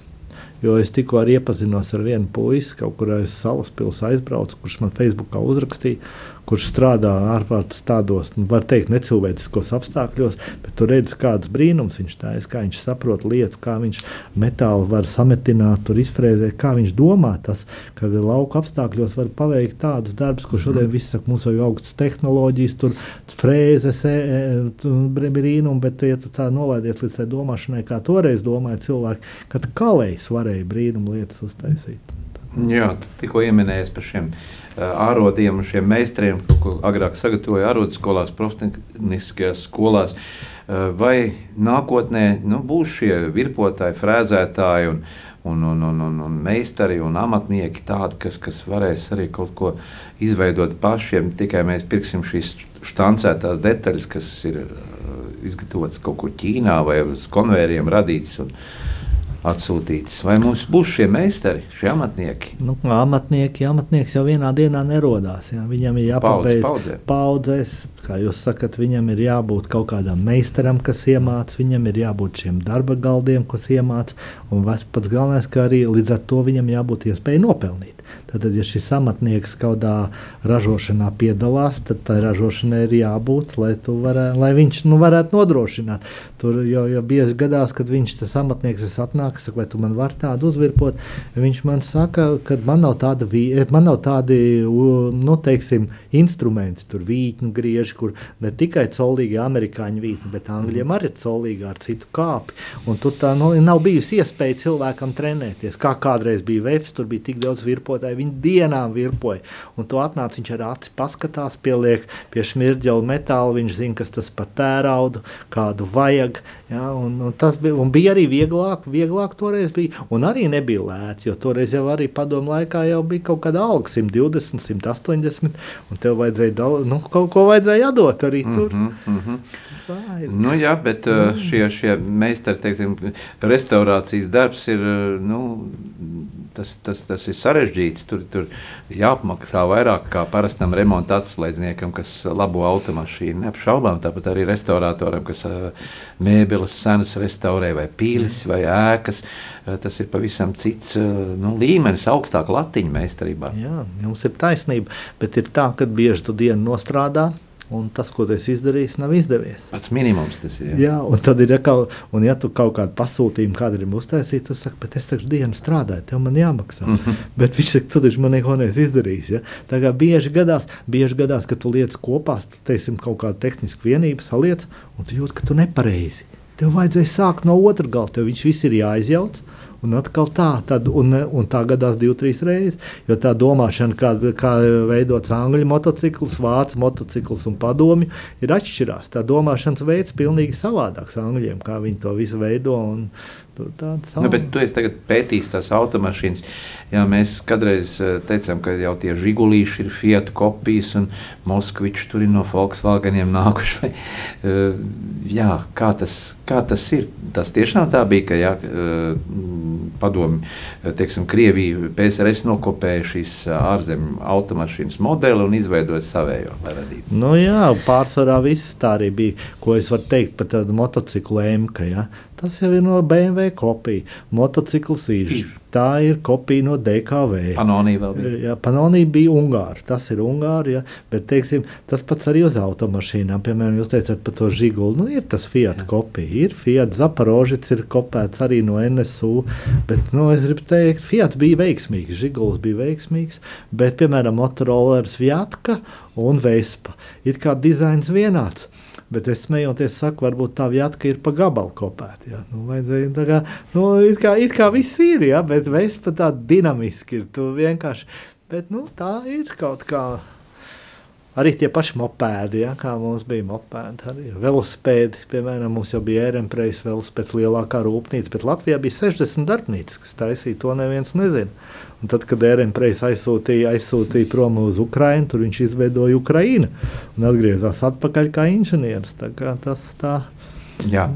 Jo es tikko iepazinos ar vienu puisi, kaut kur aiz salas pilsētas aizbraucu, kurš man Facebookā uzrakstīja, kurš strādā ārkārtas tādos, nu, var teikt, necilvēciskos apstākļos, bet tu redzi, kādas brīnums viņš taisa, kā viņš saprot lietu, kā viņš metālu var sametināt, tur izfrēzēt, kā viņš domā tas, ka lauka apstākļos var paveikt tādus darbus, ko šodien mm. viss saka, mums vajag augstas tehnoloģijas, tur frēzes, e, e, brīnumi, bet ja tu tā nolaidies līdz tai domāšanai, kā toreiz domāja cilvēki, kad kalējs varēja brīnumu lietas uztaisīt. Jā, tikko pieminējis par šiem ārodiem un šiem meistariem, ko agrāk sagatavoja ārodas skolās, profesionāliskajās skolās. Vai nākotnē nu, būs šie virpotāji, frēzētāji un, un, un, un, un, un meistari un amatnieki tādi, kas, kas varēs arī kaut ko izveidot pašiem, tikai mēs pirksim šīs štancētās detaļas, kas ir izgatavotas kaut kur Ķīnā vai uz konvēriem radītas. Un, atsūtītas. Vai mums būs šie meistari, šie amatnieki? Nu, amatnieki, amatnieks jau vienā dienā nerodās. Jā. Viņam ir jāpabeidz paudzēs. paudzēs. Kā jūs sakat, viņam ir jābūt kaut kādam meistaram, kas iemācīja, viņam ir jābūt šiem darba galdiem, kas iemācīja. Un pats galvenais, ka arī līdz ar to viņam jābūt iespējai nopelnīt. Tad, ja šis amatnieks kaut kādā ražošanā piedalās, tad tai ražošanai ir jābūt, lai, varē, lai viņš nu, varētu nodrošināt. Tur jau, jau bieži gadās, kad viņš tas amatnieks atnāk, saka, vai tu man vari tādu uzvirpot. Viņš man saka, ka man nav, tāda, man nav tādi nu, teiksim, instrumenti, tur vītņu grieži, kur ne tikai colīgi amerikāņu vītņi, bet angļiem arī ir colīgi ar citu kāpi. Un tur tā nu, nav bijusi iespēja cilvēkam trenēties. Kā kādreiz bija vefs, tur bija tik daudz virpotāju Viņi dienām virpoja. Un to atnāca viņš ar aci paskatās, pieliek pie šmirģeļa metāla. Viņš zina, kas tas par tēraudu, kādu vajag. Ja, un, un tas bija, un bija arī vieglāk, vieglāk toreiz bija. Un arī nebija lēti, jo toreiz jau arī padomu laikā jau bija kaut kāda alga 120, 180. Un tev vajadzēja dal, nu, kaut ko vajadzēja atdot arī tur. Mm -hmm, mm -hmm. Ir. Nu, jā, bet uh, šie, šie meistari, teiksim, restaurācijas darbs ir nu, tas, tas, tas ir sarežģīts. Tur, tur jāapmaksā vairāk kā parastam remonta atslēdzniekam, kas labo automašīnu. Neapšaubām, tāpat arī restauratoram, kas mēbeles senas restaurē vai pīlis vai ēkas. Tas ir pavisam cits nu, līmenis, augstāk latiņa meistarībā. Jā, jums ir taisnība, bet ir tā, ka bieži tu dienu nostrādā Un tas, ko tu izdarījis, nav izdevies. Pats minimums tas ir. Jā, jā un tad ir atkal, un ja tu kaut kādu pasūtījumu kādam uztaisīji, tad saki, bet es taču dienu strādāju, tev man jāmaksā. Mm -hmm. Bet viņš saka, tu taču man neko neesi izdarījis. Ja? Tā kā bieži gadās, bieži gadās, ka tu lietas kopā, teiksim, kaut kādu tehnisku vienību saliec, un tu jūti, ka tu nepareizi. Tev vajadzēja sākt no otras gala, tev viņš viss ir jāizjauc. Un atkal tā, tad, un, un tā gadās divas, trīs reizes. Jo tā domāšana, kā, kā veidots angļu motocikls, vācu motocikls un padomju, ir atšķirās. Tā domāšanas veids ir pilnīgi savādāks angļiem, kā viņi to visu veido. Un, Nu, bet tu esi pētījis tās automašīnas. Jā, mēs kādreiz eh, teicām, ka jau tie žigulīši ir Fiat kopijas un Moskvičs tur ir no Volkswageniem nākuši. Eh, jā, kā tas, kā tas ir? Tas tiešām tā bija, ka jā, eh, padomi, teiksim, Krievija PSRS nokopēja šīs ārzemju automašīnas modeli un izveidoja savējo, lai radītu. Nu jā, pārsvarā viss tā arī bija, ko es varu teikt par tādu motociklu ēmka, ja? Tas jau ir no BMW kopija. Motocikls īši. Tā ir kopija no DKV. Panonī vēl bija. Jā, Panonī bija Ungāri. Tas ir Ungāri, ja? bet teiksim, tas pats arī uz automašīnām. Piemēram, jūs teicat par to žiguli. Nu, ir tas Fiat jā. kopija. Ir Fiat Zaporožits, ir kopēts arī no NSU. Bet, nu, es gribu teikt, Fiat bija veiksmīgs, žiguls bija veiksmīgs, bet, piemēram, Motorola, Vjatka un Vespa. Ir kā dizains vienāds. Bet es smejoties, saku, varbūt tā vietka ir pa gabalu kopēta. Ja? Nu, tā kā, nu, it, kā, it kā viss ir, ja? bet veids pat tā dinamiski ir. Tu vienkārši, bet nu, tā ir kaut kā. Arī tie paši mopēdi, ja, kā mums bija mopēdi, arī velosipēdi. Piemēram, mums jau bija ērempreis velosipēds lielākā rūpnīca, bet Latvijā bija 60 darbnīcas, kas taisīja to neviens nezina. Un tad, kad ērempreis aizsūtīja, aizsūtīja prom uz Ukrajinu, tur viņš izveidoja Ukrajinu un atgriezās atpakaļ kā inženieris. Tā kā tas tā. Jā.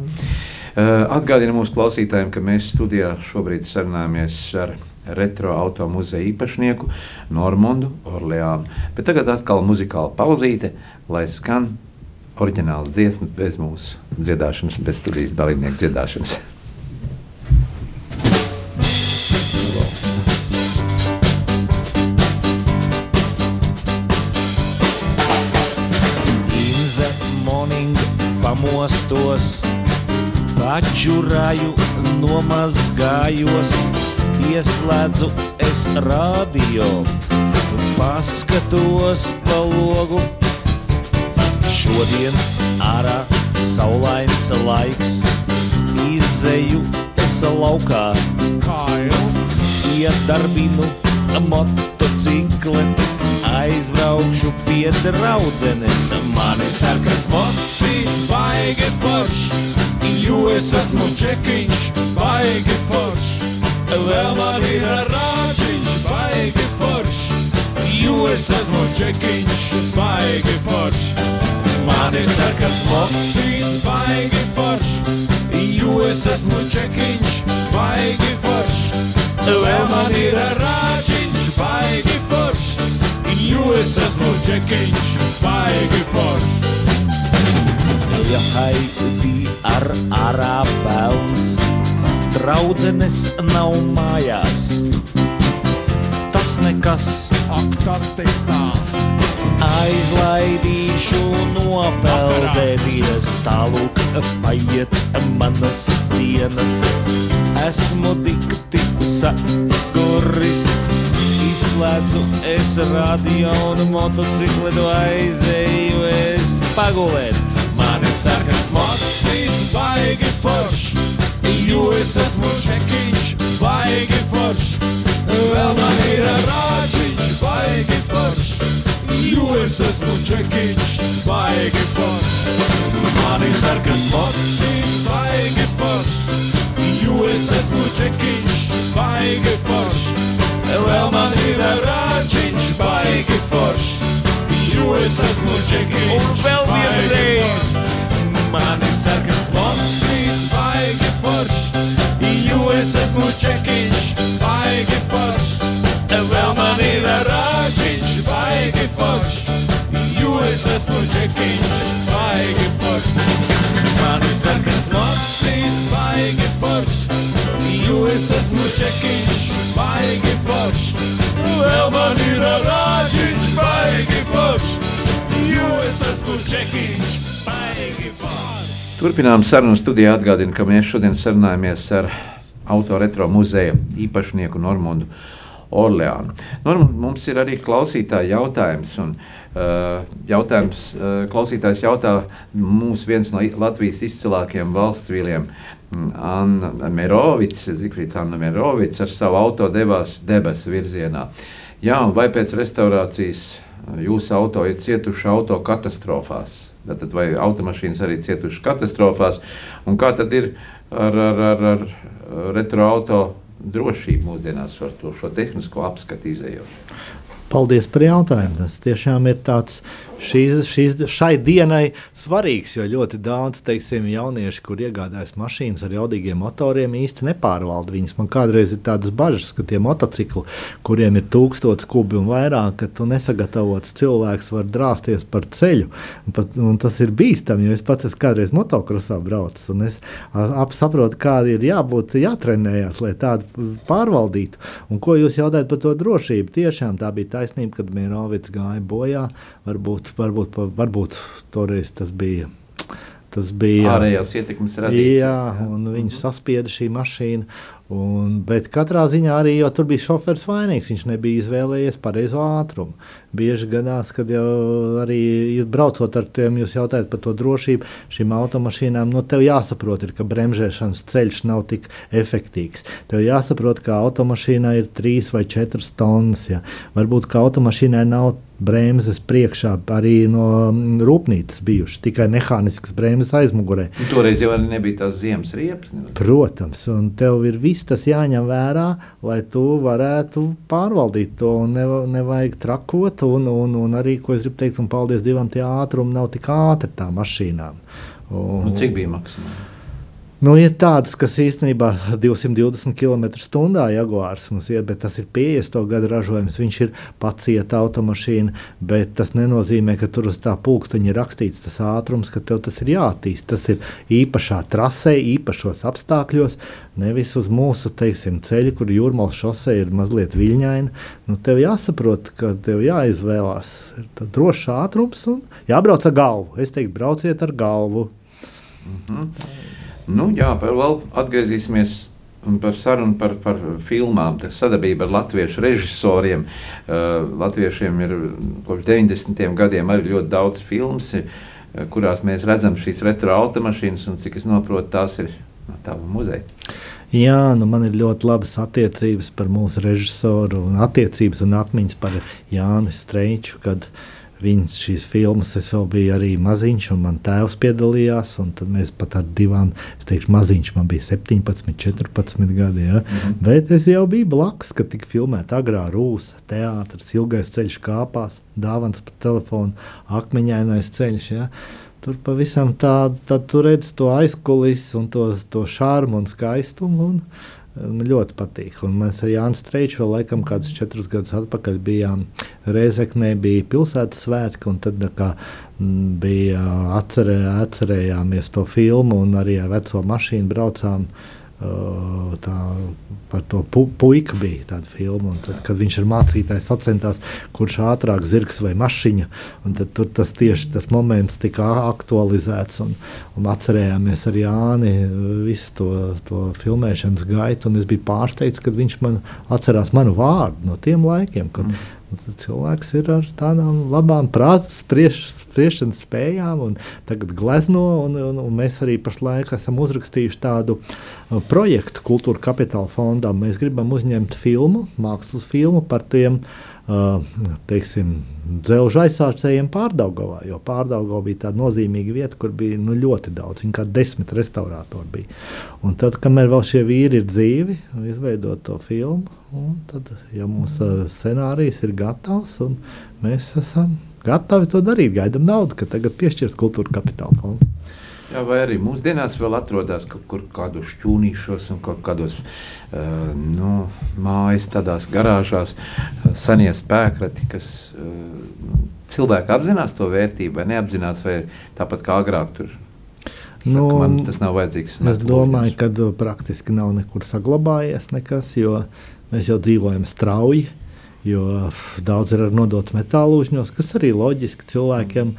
Atgādinu mūsu klausītājiem, ka mēs studijā šobrīd sarunājamies ar retro automuzeja īpašnieku Normundu Orleānu. Bet tagad atkal muzikāla pauzīte, lai skan oriģināls dziesmas bez mūsu dziedāšanas, bez studijas dalībnieku dziedāšanas. Pamostos, pačurāju, nomazgājos, ieslēdzu es radio, paskatos pa logu. Šodien ārā saulains laiks, izēju es laukā, kails, iedarbinu motocikletu, aizbraukšu pie draudzenes. Man ir sarkans mocīts, baigi forš, jo es esmu čekiņš, baigi forš. Vēl man ir rāčiņš, baigi forš, jo es esmu čekiņš, baigi forš. Man ir sarkans mocīts, baigi forš, jo es esmu čekiņš, baigi forš. Vēl man ir rāčiņš, baigi forš, jo es esmu čekiņš, baigi forš. Ja haiti ar ārā pelns, draudzenes nav mājās. Tas nekas, Ak, tas te tā, aizlaidīšu nopeldēties tālūk, paiet manas dienas. Esmu tik tik sakuris, izslēdzu es radio un motocikletu aizēju es pagulēt. man ir sarkans mocīts, baigi forš, jo es esmu čekiņš, baigi forš. Vēl man ir rāčiņš, baigi forš, jo es esmu čekiņš, baigi forš. Man ir sarkans mocīts, baigi forš, jo es esmu čekiņš, baigi forš. Vēl man ir rāčiņš, baigi forš, jo es esmu čekiņš. Un vēl vienreiz. Man ir sarkans mocīts, baigi forš, jo es esmu čekiņš, baigi forš. Vēl man ir rāčiņš, baigi forš, jo es esmu čekiņš, baigi forš. Man ir sarkans mocīts, baigi forš, jo es esmu čekiņš, baigi forš. Vēl man ir rāčiņš, baigi forš, jo es esmu čekiņš, baigi forš. Turpinām sarunu studijā. Atgādinu, ka mēs šodien sarunājamies ar autoretro muzeja īpašnieku Normundu Orleānu. Normund, mums ir arī klausītāja jautājums. Un, uh, jautājums uh, klausītājs jautā, mums viens no Latvijas izcilākajiem valsts vīriem, mm, Anna Merovics, Zikfrīds Anna Merovics ar savu auto devās debesu virzienā. Jā, vai pēc restaurācijas uh, jūsu auto ir cietuši auto katastrofās? Tātad vai automašīnas arī cietušas katastrofās? Un kā tad ir ar, ar, ar, ar retro auto drošību mūsdienās ar to tehnisko apskatu izējot? Paldies par jautājumu. Tas tiešām ir tāds šīs, šīs, šai dienai svarīgs, jo ļoti daudz teiksim, jaunieši, kur iegādājas mašīnas ar jaudīgiem motoriem, īsti nepārvalda viņas. Man kādreiz ir tādas bažas, ka tie motocikli, kuriem ir tūkstots kubi un vairāk, ka tu nesagatavots cilvēks var drāsties par ceļu. Un pat, un tas ir bīstami, jo es pats esmu kādreiz motokrosā braucis, es ap saprotu, kādi ir jābūt, jātrenējās, lai tādu pārvaldītu. Un ko jūs jautājat par to drošību? Tiešām tā bija taisnība, kad Mīrovics gāja bojā. Varbūt, varbūt, varbūt toreiz tas bija. Tas bija ārējās ietekmes radīts. Jā, un viņu saspieda šī mašīna. Un, bet katrā ziņā arī tur bija šofers vainīgs. Viņš nebija izvēlējies pareizo ātrumu. Bieži gadās, kad jau arī braucot ar tiem, jūs jautājat par to drošību, šīm automašīnām, nu, tev jāsaprot, ir, ka bremzēšanas ceļš nav tik efektīvs. Tev jāsaprot, ka automašīnā ir trīs vai četras tonnas. Ja. Varbūt, ka automašīnai nav bremzes priekšā, arī no rūpnīcas bijušas, tikai mehāniskas bremzes aizmugurē. Un toreiz jau nebija tās ziemas riepas. Ne? Protams, un tev ir viss tas jāņem vērā, lai tu varētu pārvaldīt to un ne, nevajag trakot. Un, un, un arī, ko es gribu teikt, un paldies Dievam, tie ātrumi nav tik ātri tām mašīnām. Un, un cik bija maksimāli? Nu, ir tādas, kas īstenībā 220 km/h Jaguārs mums ir, bet tas ir 50 gadu ražojums. Viņš ir pacieta automašīna, bet tas nenozīmē, ka tur uz tā pulksteņa ir rakstīts tas ātrums, ka tev tas ir jāattīst. Tas ir īpašā trasē, īpašos apstākļos, nevis uz mūsu teiksim, ceļa, kur jūrmālas šose ir mazliet viļņaina. Nu, tev jāsaprot, ka tev jāizvēlās drošs ātrums un jābrauc ar galvu. Es teiktu, brauciet ar galvu. Nu, jā, par, vēl atgriezīsimies par sarunu par, par filmām. Sadarbība ar latviešu režisoriem. Uh, latviešiem ir kopš 90. gadiem arī ļoti daudz filmu, uh, kurās mēs redzam šīs retro automašīnas, un cik es saprotu, tās ir tava muzeja. Jā, nu man ir ļoti labas attiecības par mūsu režisoru, un attiecības un atmiņas par Jānu Streiču. Kad, uh, Viņš šīs filmas, es vēl biju arī maziņš, un man tēvs piedalījās. Tad mēs pat ar divām, es teikšu, maziņš, man bija 17, 14 gadi. Ja? -hmm. Bet es jau biju blakus, kad tika filmēta agrā rūsa, teātris, ilgais ceļš kāpās, dāvāns pa telefonu, akmeņainais ceļš. Ja? Tur pavisam tā, tad tu redz to aizkulis un to, to šārmu un skaistumu. Un, Man ļoti patīk. Un mēs ar Jānu Streiču vēl laikam kādus četrus gadus atpakaļ bijām Reizeknē, bija pilsētas svētki, un tad kā, bija atcerē, atcerējāmies to filmu un arī ar veco mašīnu braucām. Tā, par to pu puiku bija tāda filma. Tad, kad viņš ir mācītājs, sacensties, kurš ātrāk zirgs vai mašīna. Tad tur tas tieši tas moments tika aktualizēts. Un, un atcerējāmies ar Jāni visu to, to filmēšanas gaitu. Es biju pārsteigts, kad viņš man atcerās manu vārdu no tiem laikiem. Kad, mm. Cilvēks ir ar tādām labām prāta spriešanas spējām, un tagad glezno. Un, un, un mēs arī pašlaik esam uzrakstījuši tādu uh, projektu Kultūra Kapitāla fondam. Mēs gribam uzņemt filmu, mākslas filmu par tiem uh, teiksim, dzelžu aizsācējiem pārdaugavā, jo pārdaugavā bija tāda nozīmīga vieta, kur bija nu, ļoti daudz, viņa kā desmit restaurātori bija. Un tad, kamēr vēl šie vīri ir dzīvi, izveidot to filmu, tad, ja mūsu scenārijs ir gatavs, un mēs esam gatavi to darīt, gaidām naudu, ka tagad piešķirs kultūra kapitāla fondu. Jā, vai arī mūsdienās vēl atrodas kaut kur kādos šķūnīšos un kaut kādos uh, nu, mājas, tādās garāžās, uh, senie spēkrati, kas uh, cilvēki apzinās to vērtību vai neapzinās, vai tāpat kā agrāk tur. Saka, nu, man tas nav vajadzīgs. Es domāju, ka praktiski nav nekur saglabājies nekas, jo mēs jau dzīvojam strauji. Uh, Jo daudz ir nodots metālūžņos, kas arī loģiski cilvēkiem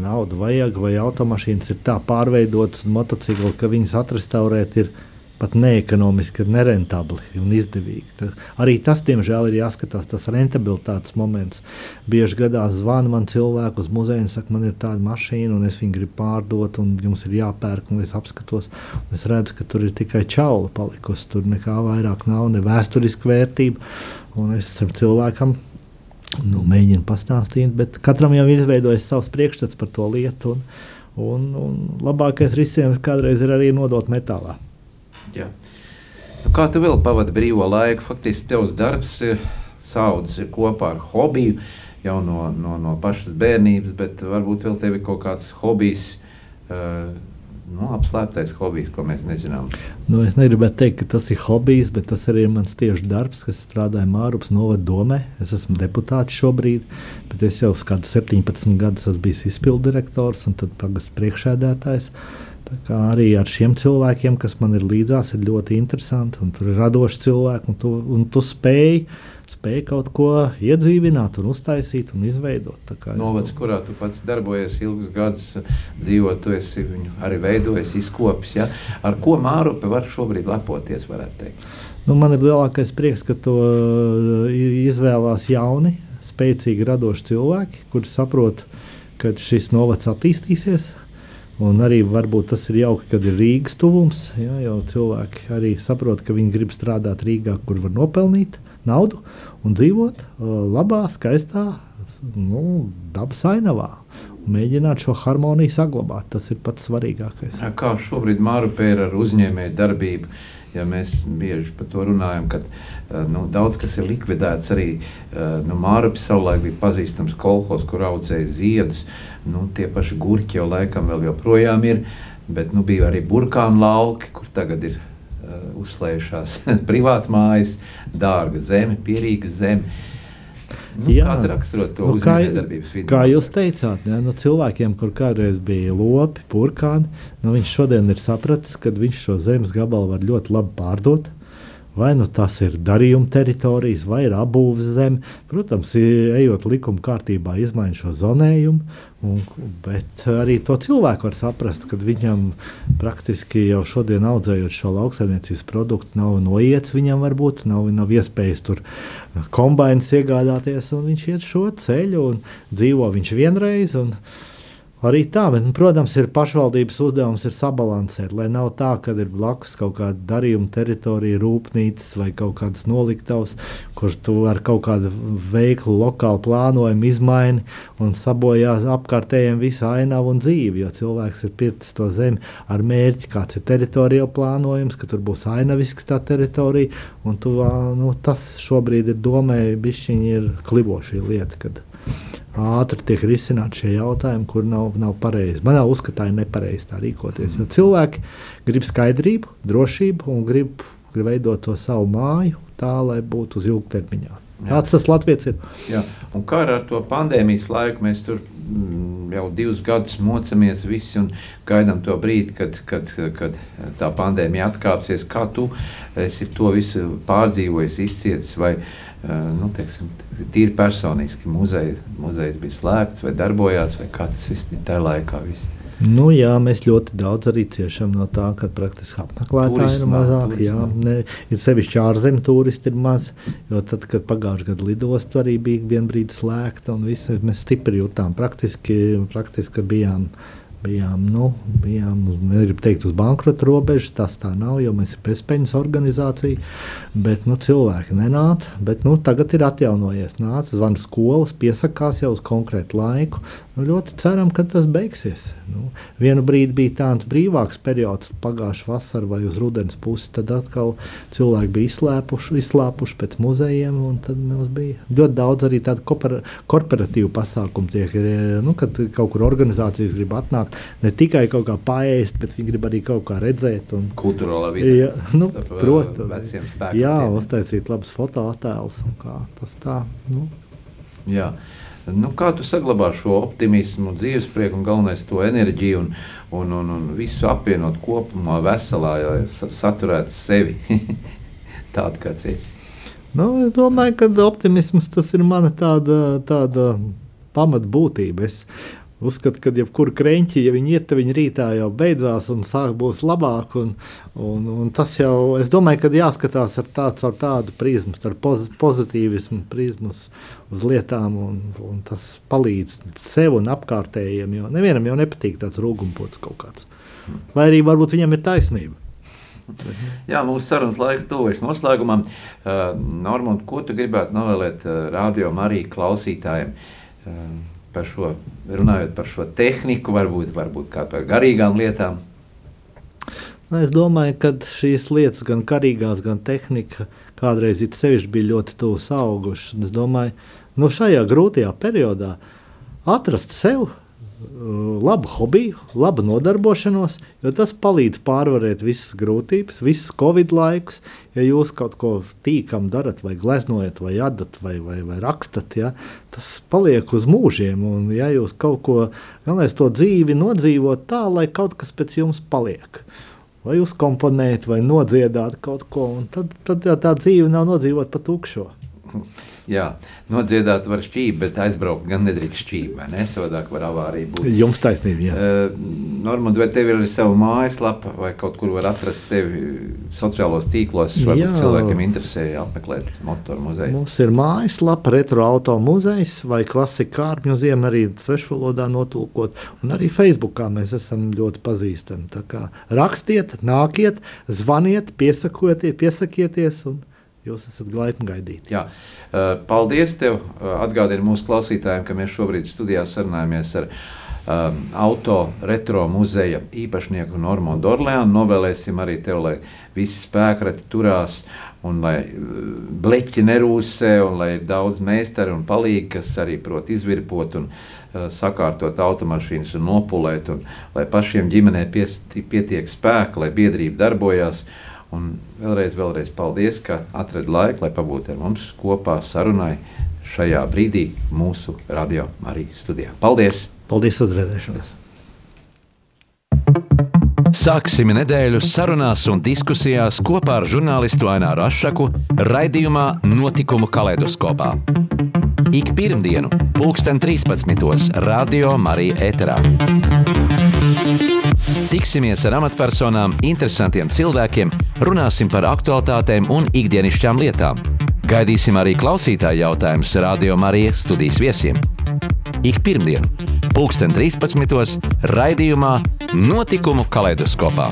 naudu vajag, vai automašīnas ir tā pārveidotas, un motocikli, ka viņas atrestaurēt ir pat neekonomiski, nerentabli un izdevīgi. Tas, arī tas, diemžēl, ir jāskatās, tas rentabilitātes moments. Bieži gadās zvana man cilvēku uz muzeju un saka, man ir tāda mašīna, un es viņu gribu pārdot, un jums ir jāpērk, un es apskatos, un es redzu, ka tur ir tikai čaula palikusi, tur nekā vairāk nav, ne vēsturiska vērtība. Un es esmu cilvēkam, nu, mēģinu pastāstīt, bet katram jau ir izveidojis savs priekšstats par to lietu. Un, un, un labākais risinājums kādreiz ir arī nodot metālā. Jā. Nu, kā tu vēl pavadi brīvo laiku? Faktiski tavs darbs ir saudzis kopā ar hobiju jau no, no, no pašas bērnības, bet varbūt vēl tev ir kaut kāds hobijs. Uh, nu, apslēptais hobijs, ko mēs nezinām. Nu, es negribētu teikt, ka tas ir hobijs, bet tas arī ir mans tieši darbs, kas strādāja Mārupas novada domē. Es esmu deputāts šobrīd, bet es jau kādu 17 gadus esmu bijis izpildu direktors un tad pagastu priekšēdētājs. Arī ar šiem cilvēkiem, kas man ir līdzās, ir ļoti interesanti. Tur ir radoši cilvēki, un tu, un tu spēj spēja kaut ko iedzīvināt, un uztaisīt un izveidot. Novads, domāju, kurā tu pats darbojies ilgus gadus, dzīvot, tu esi viņu arī veidojis, izkopis. Ja? Ar ko Mārupe var šobrīd lepoties, varētu teikt? Nu, man ir lielākais prieks, ka to izvēlās jauni, spēcīgi, radoši cilvēki, kuri saprot, ka šis novads attīstīsies. Un arī varbūt tas ir jauki, kad ir Rīgas tuvums. Ja, jau cilvēki arī saprot, ka viņi grib strādāt Rīgā, kur var nopelnīt naudu un dzīvot labā, skaistā, nu, dabas ainavā. Mēģināt šo harmoniju saglabāt, tas ir pats svarīgākais. Kā šobrīd Mārupē ir ar uzņēmēju darbību? Ja mēs bieži par to runājam, ka nu, daudz kas ir likvidēts. Arī nu, Mārupē savulaik bija pazīstams kolhos, kur audzēja ziedus. Nu, tie paši gurķi jau laikam vēl joprojām ir, bet nu, bija arī burkānu lauki, kur tagad ir uzslēgušās privātas mājas, dārga zeme, pierīga zeme. Nu, Jā, tā raksturot to nu, kā, vidi. Kā jūs teicāt, ja, nu, cilvēkiem, kur kādreiz bija lopi, purkāni, nu, viņš šodien ir sapratis, ka viņš šo zemes gabalu var ļoti labi pārdot. Vai nu tas ir darījuma teritorijas, vai ir apbūves zeme. Protams, ejot likuma kārtībā, izmainīt šo zonējumu, un, bet arī to cilvēku var saprast, ka viņam praktiski jau šodien audzējot šo lauksaimniecības produktu, nav noiets viņam varbūt, nav, nav iespējas tur kombainas iegādāties, viņš iet šo ceļu un dzīvo viņš vienreiz. Un, Arī tā, bet, nu, protams, ir pašvaldības uzdevums ir sabalansēt, lai nav tā, ka ir blakus kaut kāda darījuma teritorija, rūpnīcas vai kaut kādas noliktavas, kur tu ar kaut kādu veiklu lokālu plānojumu izmaini un sabojā apkārtējiem visu ainavu un dzīvi. Jo cilvēks ir pircis to zemi ar mērķi, kāds ir teritorija plānojums, ka tur būs ainavisks tā teritorija. Tu, nu, tas šobrīd ir domē, bišķiņi ir klibošī lieta. Kad, ātri tiek risināti šie jautājumi, kur nav, nav pareizi. Manā uzskatā ir nepareizi tā rīkoties. Jo cilvēki grib skaidrību, drošību un grib, grib veidot to savu māju tā, lai būtu uz ilgtermiņā. Tāds tas Latvijas ir. Jā. Un kā ar to pandēmijas laiku mēs tur mm, jau divus gadus mocamies visi un gaidām to brīdi, kad, kad, kad tā pandēmija atkāpsies. Kā tu esi to visu pārdzīvojis, izcietis vai nu, teiksim, tīri personiski muzeja, muzejs bija slēgts vai darbojās, vai kā tas viss bija tajā laikā? Visi? Nu, jā, mēs ļoti daudz arī ciešam no tā, ka praktiski apmeklētāji ir mazāk. Jā, ne, ir sevišķi ārzemju turisti ir maz. Jo tad, kad pagājušajā gadā lidosta arī bija vienbrīd slēgta, un visi, mēs stipri jutām, praktiski, praktiski bijām bijām, nu, bijām negribu teikt, uz bankrota robežas. Tas tā nav, jo mēs esam bezpeļņas organizācija. Bet nu, cilvēki nenāca. Bet, nu, tagad ir atjaunojies. Nāca zvanu skolas, piesakās jau uz konkrētu laiku. Nu, ļoti ceram, ka tas beigsies. Nu, vienu brīdi bija tāds brīvāks periods, pagājušā vasarā vai uz rudens pusi. Tad atkal cilvēki bija izslēpuši, izslēpuši pēc muzejiem. Tad mums bija ļoti daudz arī tādu korporatīvu pasākumu, tiek, nu, kad kaut kur organizācijas grib atnākt. Ne tikai kaut kā paēst, bet viņi grib arī kaut kā redzēt. Un, Kultūrālā vidē. Jā, nu, protams. Jā, uztaisīt labus fotoattēlus tas tā. Nu. Jā. Nu, kā tu saglabā šo optimismu, dzīvesprieku un galvenais to enerģiju un, un, un, un visu apvienot kopumā, veselā, lai saturētu sevi tādu, kāds esi? Nu, es domāju, ka optimisms tas ir mana tāda, tāda pamatbūtība. Es Uzskatu, ka jebkura krenķa, ja viņi ir, tad viņi rītā jau beidzās un sāk būs labāk. Un, un, un tas jau, es domāju, ka jāskatās ar, tā, ar tādu prizmu, ar poz, pozitīvismu prizmu uz, lietām, un, un tas palīdz sev un apkārtējiem. Jo nevienam jau nepatīk tāds rūgumpots kaut kāds. Vai arī varbūt viņam ir taisnība. Jā, mūsu sarunas laiks tuvojas noslēgumam. Uh, Normand, ko tu gribētu novēlēt uh, radio Mariju klausītājiem? Uh, par šo, runājot par šo tehniku, varbūt, varbūt kā par garīgām lietām? Nu, es domāju, ka šīs lietas, gan garīgās, gan tehnika, kādreiz it sevišķi bija ļoti tuvu augušas. Es domāju, no nu, šajā grūtajā periodā atrast sevi labu hobiju, labu nodarbošanos, jo tas palīdz pārvarēt visas grūtības, visas covid laikus. Ja jūs kaut ko tīkam darat, vai gleznojat, vai adat, vai, vai, vai rakstat, ja, tas paliek uz mūžiem. Un, ja jūs kaut ko, galvenais to dzīvi nodzīvot tā, lai kaut kas pēc jums paliek. Vai uzkomponēt, vai nodziedāt kaut ko, tad, tad tā dzīve nav nodzīvot pa tukšo. Jā, nodziedāt var šķīvi, bet aizbraukt gan nedrīkst šķīvi. Ne? Savādāk var avārija būt. Jums taisnība. Jā. Uh, Normand, vai tev ir arī sava mājaslapa, vai kaut kur var atrast tevi sociālos tīklos? Varbūt cilvēkiem interesē apmeklēt motoru muzeju. Mums ir mājaslapa, retroauto muzejs vai klasika kārpņu ziema arī svešvalodā notulkot. Un arī Facebookā mēs esam ļoti pazīstami. Tā kā rakstiet, nākiet, zvaniet, piesakieties, piesakieties. Un... Jūs esat laipni gaidīti. Jā. Paldies tev. Atgādinu mūsu klausītājiem, ka mēs šobrīd studijā sarunājamies ar um, auto retro muzeja īpašnieku Normānu Dorleānu. Novēlēsim arī tev, lai visi spēkrati turās un lai bleķi nerūsē, un lai ir daudz meistaru un palīgi, kas arī prot izvirpot un uh, sakārtot automašīnas un nopulēt, un lai pašiem ģimenē pies, pietiek spēka, lai biedrība darbojās. Uh, Un vēlreiz, vēlreiz paldies, ka atradāt laiku, lai pabūtu ar mums kopā sarunai šajā brīdī mūsu radio Marijas studijā. Paldies! Paldies, uzredzēšanos! Sāksim nedēļu sarunās un diskusijās kopā ar žurnālistu Aināru Rošu raidījumā Notikumu kaleidoskopā. Ik pirmdienu, 2013. Radio Marija Eterā. Tiksimies ar amatpersonām, interesantiem cilvēkiem, runāsim par aktuālitātēm un ikdienišķām lietām. Gaidīsim arī klausītāju jautājumus Radio Marija studijas viesiem. Ik pirmdienu, 2013. raidījumā Notikumu kaleidoskopā.